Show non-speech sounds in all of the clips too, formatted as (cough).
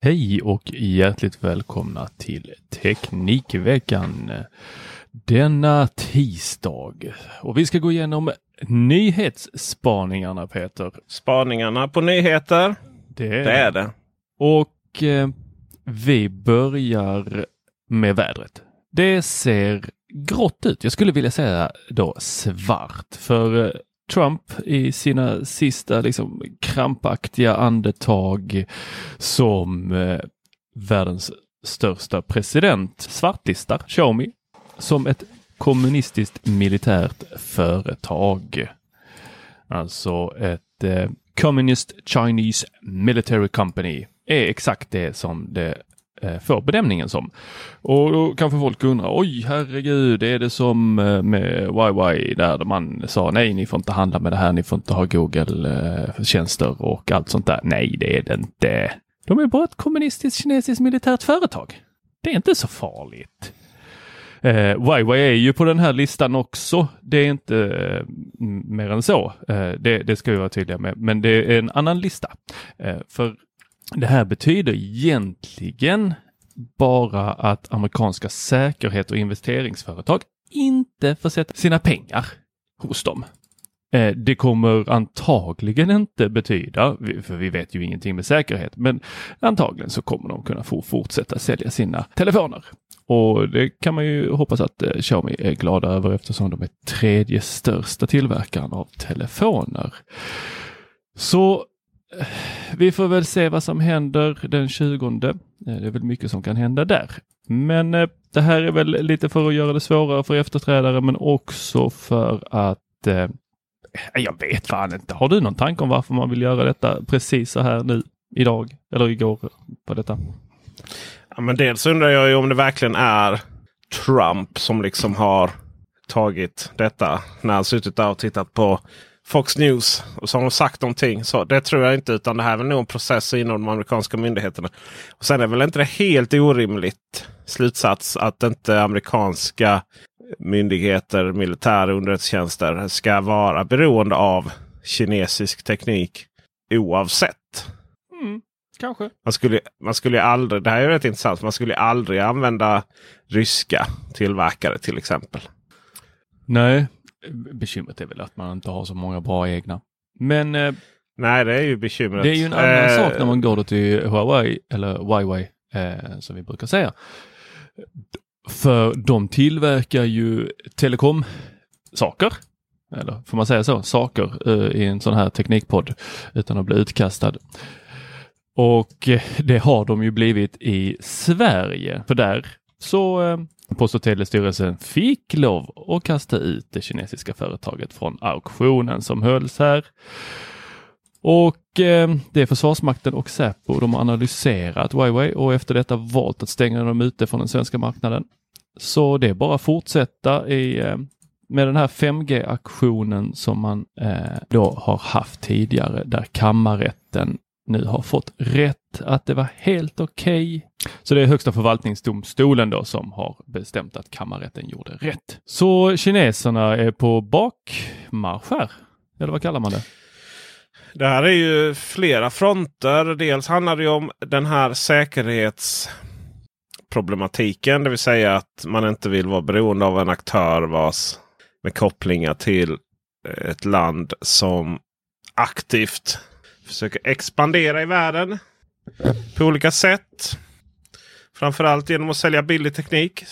Hej och hjärtligt välkomna till Teknikveckan denna tisdag. Och vi ska gå igenom nyhetsspaningarna Peter. Spaningarna på nyheter. Det Det är det. Och eh, vi börjar med vädret. Det ser grått ut. Jag skulle vilja säga då svart. För eh, Trump i sina sista liksom, krampaktiga andetag som eh, världens största president svartlistar Xiaomi som ett kommunistiskt militärt företag. Alltså ett eh, Communist Chinese Military Company är exakt det som det Eh, får benämningen som. Och då kanske folk undrar, oj herregud, är det som eh, med YY där man sa nej, ni får inte handla med det här, ni får inte ha Google-tjänster och allt sånt där. Nej, det är det inte. De är bara ett kommunistiskt kinesiskt militärt företag. Det är inte så farligt. Eh, YY är ju på den här listan också. Det är inte eh, mer än så. Eh, det, det ska vi vara tydliga med. Men det är en annan lista. Eh, för det här betyder egentligen bara att amerikanska säkerhet och investeringsföretag inte får sätta sina pengar hos dem. Eh, det kommer antagligen inte betyda, för vi vet ju ingenting med säkerhet, men antagligen så kommer de kunna få fortsätta sälja sina telefoner. Och det kan man ju hoppas att eh, Xiaomi är glada över eftersom de är tredje största tillverkaren av telefoner. Så eh, vi får väl se vad som händer den 20. Eh, det är väl mycket som kan hända där. Men eh, det här är väl lite för att göra det svårare för efterträdare men också för att eh, jag vet fan inte. Har du någon tanke om varför man vill göra detta precis så här nu idag eller igår på detta? Ja, men dels undrar jag ju om det verkligen är Trump som liksom har tagit detta. När han suttit där och tittat på Fox News och så har de sagt någonting. Så det tror jag inte utan det här är väl nog en process inom de amerikanska myndigheterna. Och Sen är väl inte det helt orimligt slutsats att inte amerikanska myndigheter, militära underrättelsetjänster ska vara beroende av kinesisk teknik oavsett. Kanske. Man skulle, man skulle aldrig, det här är ju rätt intressant, man skulle aldrig använda ryska tillverkare till exempel. Nej, bekymret är väl att man inte har så många bra egna. Men eh, Nej, det är ju bekymret. det är ju en annan Eh, sak när man går till Huawei eller YY eh, som vi brukar säga. För de tillverkar ju telekom-saker. Eller får man säga så? Saker eh, i en sån här teknikpodd utan att bli utkastad. Och eh, det har de ju blivit i Sverige. För där så eh, Post och telestyrelsen fick lov att kasta ut det kinesiska företaget från auktionen som hölls här. Och eh, det är Försvarsmakten och Säpo. De har analyserat Huawei och efter detta valt att stänga dem ute från den svenska marknaden. Så det är bara att fortsätta i, eh, med den här 5G-aktionen som man eh, då har haft tidigare där kammarrätten nu har fått rätt att det var helt okej. Okay. Så det är Högsta förvaltningsdomstolen då som har bestämt att kammarrätten gjorde rätt. Så kineserna är på bakmarsch här. Eller vad kallar man det? Det här är ju flera fronter. Dels handlar det om den här säkerhetsproblematiken. Det vill säga att man inte vill vara beroende av en aktör vars med kopplingar till ett land som aktivt försöker expandera i världen på olika sätt. Framförallt genom att sälja billig teknik.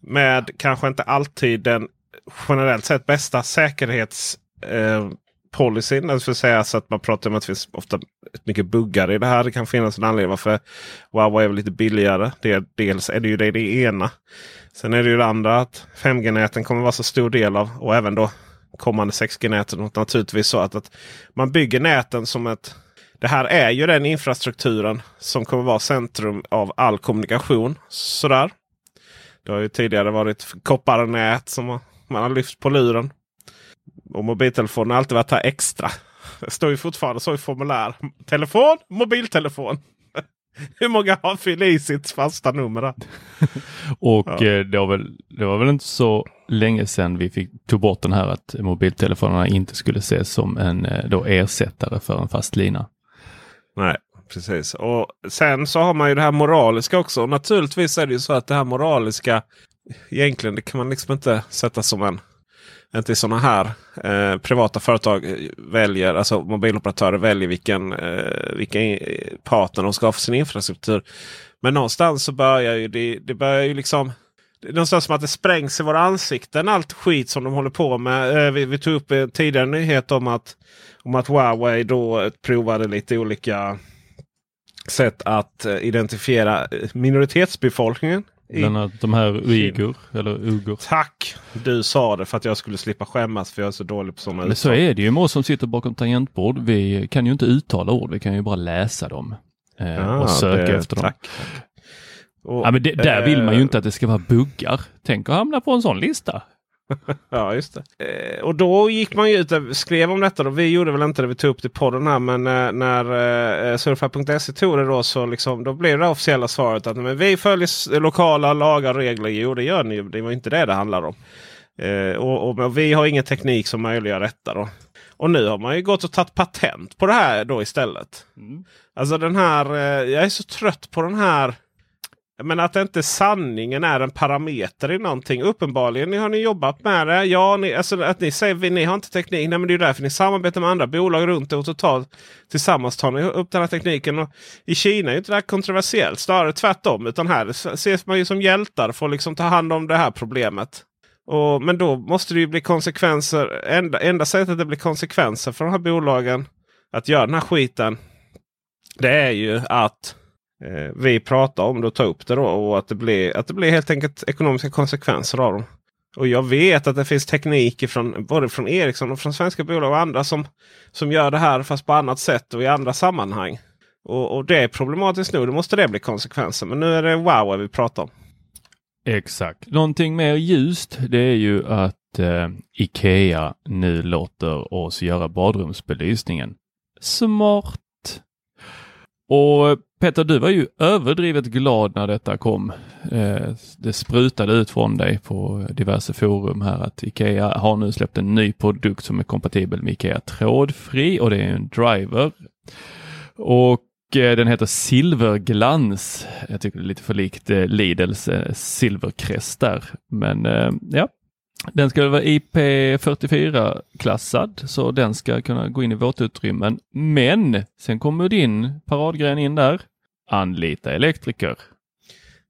Med kanske inte alltid den generellt sett bästa säkerhetspolicyn. Eh, alltså säga så att man pratar om att det finns ofta mycket buggar i det här. Det kan finnas en anledning varför Huawei är lite billigare. Det, dels är det ju det, det ena. Sen är det ju det andra att 5G-näten kommer vara så stor del av och även då kommande 6G-näten. Naturligtvis så att, att man bygger näten som ett det här är ju den infrastrukturen som kommer vara centrum av all kommunikation. Sådär. Det har ju tidigare varit kopparnät som man har lyft på luren. Och mobiltelefonen har alltid varit här extra. Det står ju fortfarande så i formulär. Telefon, mobiltelefon. (laughs) Hur många har fyller i sitt fasta nummer? (laughs) och ja. Eh, det, var väl, det var väl inte så länge sedan vi fick tog bort den här att mobiltelefonerna inte skulle ses som en eh, då ersättare för en fast lina. Nej, precis. Och sen så har man ju det här moraliska också. Och naturligtvis är det ju så att det här moraliska egentligen det kan man liksom inte sätta som en inte i sådana här eh, privata företag eh, väljer, alltså mobiloperatörer väljer vilken, eh, vilken eh, partner de ska ha för sin infrastruktur. Men någonstans så börjar ju det, det börjar ju liksom det är någonstans som att det sprängs i våra ansikten allt skit som de håller på med. Eh, vi, vi tog upp en tidigare nyhet om att, om att Huawei då provade lite olika sätt att eh, identifiera minoritetsbefolkningen Bland annat de här uigur eller ugur. Tack! Du sa det för att jag skulle slippa skämmas för jag är så dålig på sådana Men så är det ju med oss som sitter bakom tangentbord. Vi kan ju inte uttala ord, vi kan ju bara läsa dem. Eh, ja, och söka det, efter tack. Och, ja, men det, där vill man ju inte att det ska vara buggar. Tänk att hamna på en sån lista. (laughs) ja, just det. Eh, och då gick man ju ut och skrev om detta. Då. Vi gjorde väl inte det, vi tog upp det i podden här. Men eh, när eh, surfa.se tog det då så liksom, då blev det officiella svaret att men vi följer lokala lagar och regler. Jo, det gör ni ju. Det var inte det det handlar om. Eh, och, och, och, vi har ingen teknik som möjliggör detta. Då. Och nu har man ju gått och tagit patent på det här då istället. Mm. Alltså den här, eh, jag är så trött på den här men att inte sanningen är en parameter i någonting. Uppenbarligen har ni jobbat med det. Ja, ni, alltså att ni säger att ni har inte teknik. Nej, men det är därför ni samarbetar med andra bolag runt det och totalt tillsammans tar ni upp den här tekniken. Och I Kina är ju inte det här kontroversiellt. Snarare tvärtom. Utan här ses man ju som hjältar för att liksom ta hand om det här problemet. Och, men då måste det ju bli konsekvenser. Enda, enda sättet det blir konsekvenser för de här bolagen att göra den här skiten. Det är ju att eh, vi pratar om det och tar upp det. Då, och att det, blir, att det blir helt enkelt ekonomiska konsekvenser av dem. Och jag vet att det finns teknik från både från Ericsson och från svenska bolag och andra som, som gör det här fast på annat sätt och i andra sammanhang. Och, och det är problematiskt nu. Då måste det bli konsekvenser. Men nu är det wow vi pratar om. Exakt. Någonting mer ljust det är ju att eh, Ikea nu låter oss göra badrumsbelysningen. Smart! Och Peter, du var ju överdrivet glad när detta kom. Eh, det sprutade ut från dig på diverse forum här att Ikea har nu släppt en ny produkt som är kompatibel med Ikea trådfri och det är en driver. Och eh, den heter Silverglans. Jag tycker det är lite för likt eh, Lidls Silvercrest där. Men ja, den ska vara IP44-klassad så den ska kunna gå in i våtutrymmen. Men sen kommer din paradgren in där. Anlita elektriker.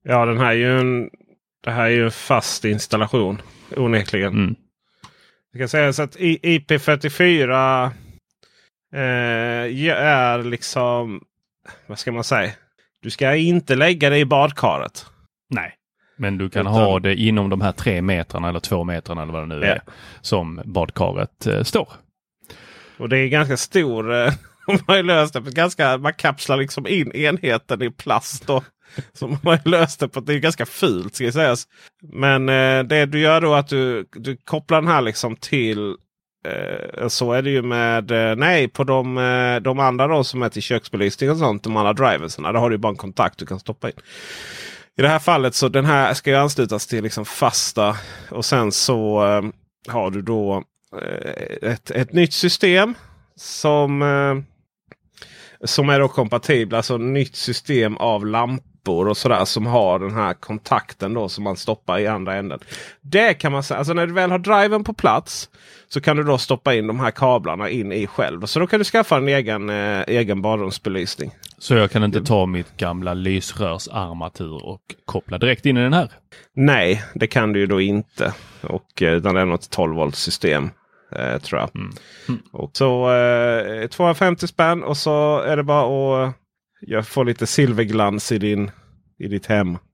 Ja, den här är ju en, det här är ju en fast installation onekligen. Mm. Jag kan säga så att IP44 eh, är liksom, vad ska man säga? Du ska inte lägga det i badkaret. Nej. Men du kan Utan... ha det inom de här tre metrarna eller två metrarna eller vad det nu ja. är som badkaret eh, står. Och det är ganska stor. Eh, (laughs) man har löst det. Ganska, man kapslar liksom in enheten i plast. Och (laughs) som har löst det på det är ganska fult ska sägas. Men eh, det du gör då är att du, du kopplar den här liksom till eh, så är det ju med eh, nej på de, eh, de andra då som är till köksbelysning och sånt. De andra driverserna. Där har du bara en kontakt du kan stoppa in. I det här fallet så den här ska ju anslutas till liksom fasta och sen så eh, har du då eh, ett, ett nytt system som eh, som är då kompatibla. Alltså nytt system av lampor och sådär som har den här kontakten då som man stoppar i andra änden. Det kan man säga. Alltså när du väl har driven på plats så kan du då stoppa in de här kablarna in i själv. Så då kan du skaffa en egen, eh, egen badrumsbelysning. Så jag kan inte ta mitt gamla lysrörsarmatur och koppla direkt in i den här? Nej, det kan du ju då inte. Och, eh, utan det är något 12 volt system. Eh, tror jag. Mm. Och så eh, 250 spänn och så är det bara att jag får lite silverglans i, din, i ditt hem. (laughs)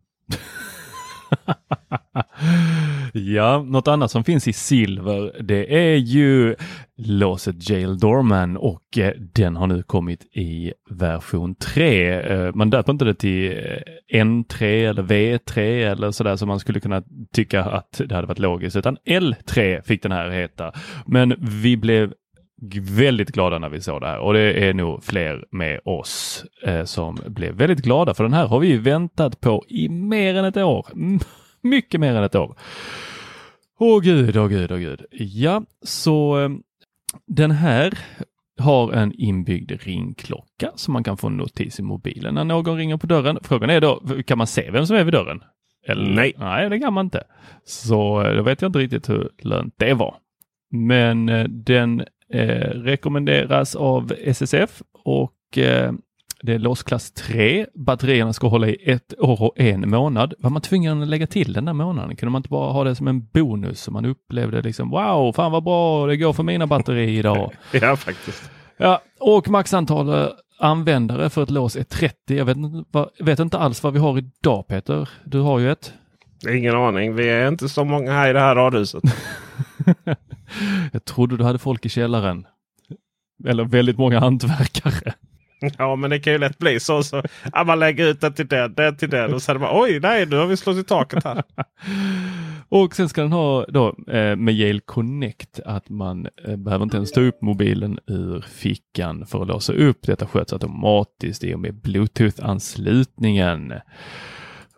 ja, något annat som finns i silver det är ju låset Jail Doorman och eh, den har nu kommit i version 3. Eh, man döper inte det till eh, N3 eller V3 eller sådär som man skulle kunna tycka att det hade varit logiskt utan L3 fick den här heta. Men vi blev väldigt glada när vi såg det här och det är nog fler med oss eh, som blev väldigt glada för den här har vi väntat på i mer än ett år. Mycket mer än ett år. Åh gud, åh gud, åh gud. Ja, så eh, den här har en inbyggd ringklocka så man kan få en notis i mobilen när någon ringer på dörren. Frågan är då, kan man se vem som är vid dörren? Eller? Nej. Nej, det kan man inte. Så eh, då vet jag inte riktigt hur lönt det var. Men eh, den eh, rekommenderas av SSF och eh, det är låsklass 3. Batterierna ska hålla i ett år och en månad. Var man tvungen att lägga till den där månaden? Kunde man inte bara ha det som en bonus så man upplevde liksom wow, fan vad bra det går för mina batterier idag. (laughs) ja, faktiskt. Ja, och maxantal användare för ett lås är 30. Jag vet, vet inte alls vad vi har idag Peter. Du har ju ett. Ingen aning. Vi är inte så många här i det här radhuset. (laughs) Jag trodde du hade folk i källaren. Eller väldigt många hantverkare. Ja, men det kan ju lätt bli så. så ja, man lägger ut den till den, den till den och sen bara oj, nej, nu har vi slått i taket här. (laughs) och sen ska den ha då eh, med Yale Connect att man eh, behöver inte ens ta upp mobilen ur fickan för att låsa upp. Detta sköts automatiskt i och med Bluetooth-anslutningen.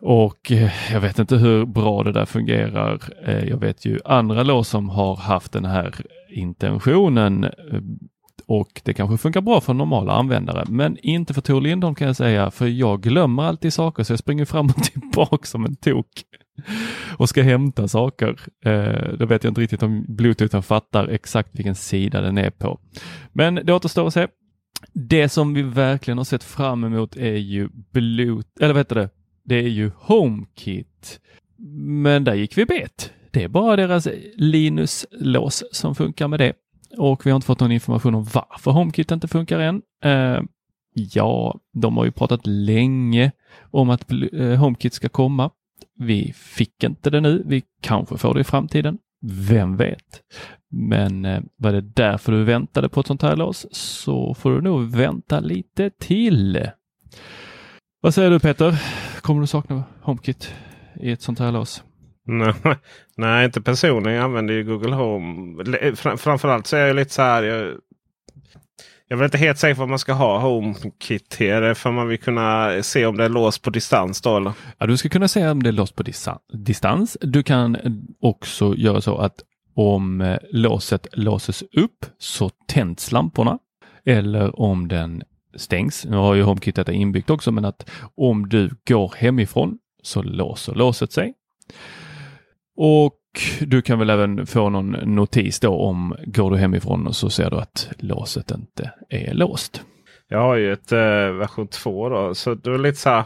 Och eh, jag vet inte hur bra det där fungerar. Eh, jag vet ju andra lås som har haft den här intentionen eh, och det kanske funkar bra för normala användare, men inte för Tor Lindholm kan jag säga, för jag glömmer alltid saker så jag springer fram och (laughs) tillbaka som en tok och ska hämta saker. Eh, då vet jag inte riktigt om Bluetoothen fattar exakt vilken sida den är på. Men det återstår att se. Det som vi verkligen har sett fram emot är ju Bluetooth, eller vad heter det? Det är ju HomeKit. Men där gick vi bet. Det är bara deras Linus-lås som funkar med det och vi har inte fått någon information om varför HomeKit inte funkar än. Uh, ja, de har ju pratat länge om att eh, HomeKit ska komma. Vi fick inte det nu. Vi kanske får det i framtiden. Vem vet? Men uh, var det därför du väntade på ett sånt här lås så får du nog vänta lite till. Vad säger du Peter? Kommer du sakna HomeKit i ett sånt här lås? Nej, (laughs) inte personligen. Jag använder ju Google Home. Framförallt så är jag lite så här. Jag, jag är inte helt säker på vad man ska ha HomeKit till. För man vill kunna se om det är låst på distans. Då, eller? Ja, du ska kunna se om det är låst på distans. Du kan också göra så att om eh, låset låses upp så tänds lamporna. Eller om den stängs. Nu har ju HomeKit detta inbyggt också, men att om du går hemifrån så låser låset sig. Och du kan väl även få någon notis då om går du hemifrån och så ser du att låset inte är låst. Jag har ju ett eh, version 2 då, så det är lite så här.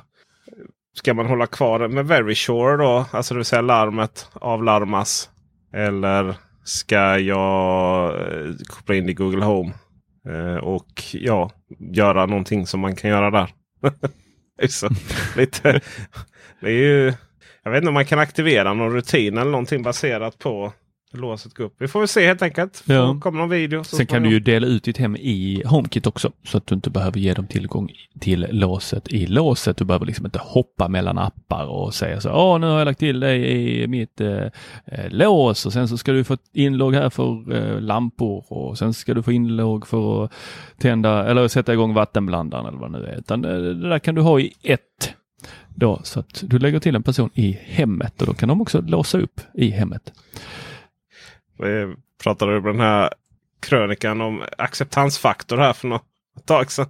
Ska man hålla kvar med Very Sure då? Alltså det vill säga larmet avlarmas. Eller ska jag eh, koppla in i Google Home? Eh, och ja, göra någonting som man kan göra där. (laughs) så, lite, (laughs) det är ju jag vet inte om man kan aktivera någon rutin eller någonting baserat på låset gå upp. Vi får väl se helt enkelt. Ja. Kommer någon video. så Sen kan du ju dela ut ditt hem i HomeKit också så att du inte behöver ge dem tillgång till låset i låset. Du behöver liksom inte hoppa mellan appar och säga så Åh, nu har jag lagt till dig i mitt eh, eh, lås och sen så ska du få inlogg här för eh, lampor och sen ska du få inlogg för att tända eller sätta igång vattenblandaren eller vad det nu är. Utan eh, det där kan du ha i ett då så att du lägger till en person i hemmet och då kan de också låsa upp i hemmet. Vi pratade om den här krönikan om acceptansfaktor här för något tag sedan.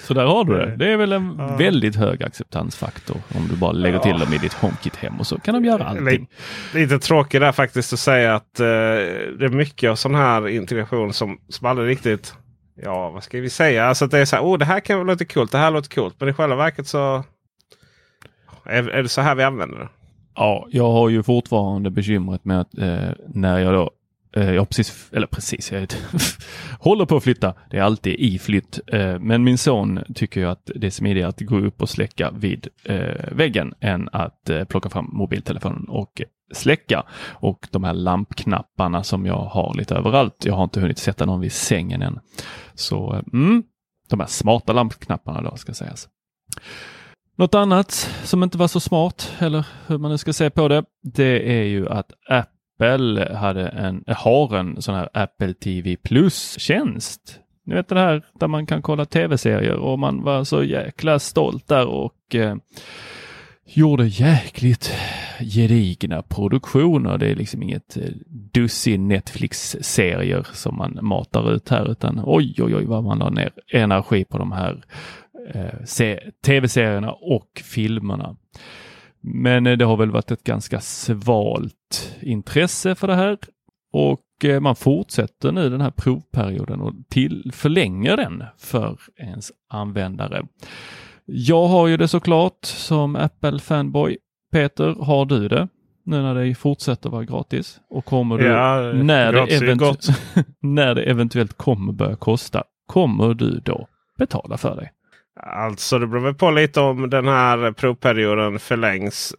Så där har du det. Det är väl en Ja. väldigt hög acceptansfaktor om du bara lägger till dem i ditt HomeKit-hem och så kan de göra allting. Lite tråkigt där faktiskt att säga att eh, det är mycket av sån här integration som, som aldrig riktigt... Ja, vad ska vi säga? Alltså att det är så här, oh, det här kan låta coolt, det här låter coolt. Men i själva verket så är, är det så här vi använder det. Ja, jag har ju fortfarande bekymret med att eh, när jag då eh, jag har precis, eller precis, jag (laughs) håller på att flytta. Det är alltid i flytt. Eh, men min son tycker ju att det är smidigare att gå upp och släcka vid eh, väggen än att eh, plocka fram mobiltelefonen och släcka. Och de här lampknapparna som jag har lite överallt. Jag har inte hunnit sätta någon vid sängen än. Så eh, mm, de här smarta lampknapparna då ska sägas. Något annat som inte var så smart, eller hur man nu ska se på det, det är ju att Apple hade en, har en sån här Apple TV Plus-tjänst. Ni vet det här där man kan kolla tv-serier och man var så jäkla stolt där och eh, gjorde jäkligt gedigna produktioner. Det är liksom inget eh, dussin Netflix-serier som man matar ut här utan oj, oj, oj vad man la ner energi på de här tv-serierna och filmerna. Men eh, det har väl varit ett ganska svalt intresse för det här och eh, man fortsätter nu den här provperioden och till, förlänger den för ens användare. Jag har ju det såklart som Apple-fanboy. Peter, har du det? Nu när det fortsätter vara gratis och kommer du, Ja, när, det eventu- (laughs) när det eventuellt kommer börja kosta, kommer du då betala för det? Alltså det beror väl på lite om den här provperioden förlängs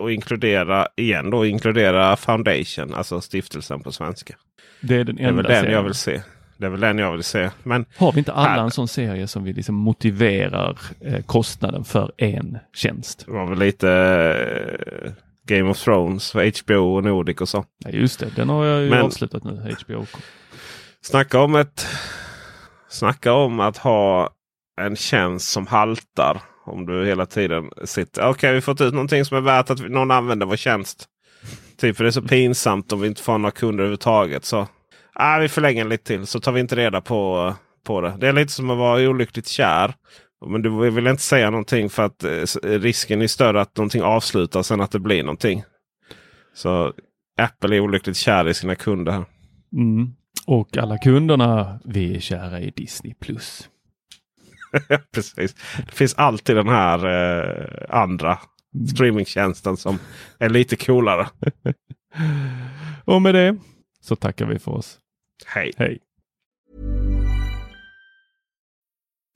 och inkludera igen då inkludera Foundation, alltså stiftelsen på svenska. Det är den Det är enda väl den serien. jag vill se. Det är väl den jag vill se. Men Har vi inte alla Här. en sån serie som vi liksom motiverar eh, kostnaden för en tjänst? det var väl lite eh, Game of Thrones för HBO och Nordic och så. Ja, just det, den har jag ju Men- avslutat nu, HBO. Snacka om ett Snacka om att ha en tjänst som haltar. Om du hela tiden sitter. Okej, vi har fått ut någonting som är värt att någon använder vår tjänst. Typ för det är så pinsamt om vi inte får några kunder överhuvudtaget. Så ah, vi förlänger lite till så tar vi inte reda på, på det. Det är lite som att vara olyckligt kär. Men du vill inte säga någonting för att eh, risken är större att någonting avslutas än att det blir någonting. Så Apple är olyckligt kär i sina kunder. Mm. Och alla kunderna, vi är kära i Disney+. Plus. (laughs) Precis. Det finns alltid den här eh, andra streamingtjänsten som är lite coolare. (laughs) Och med det så tackar vi för oss. Hej! Hej!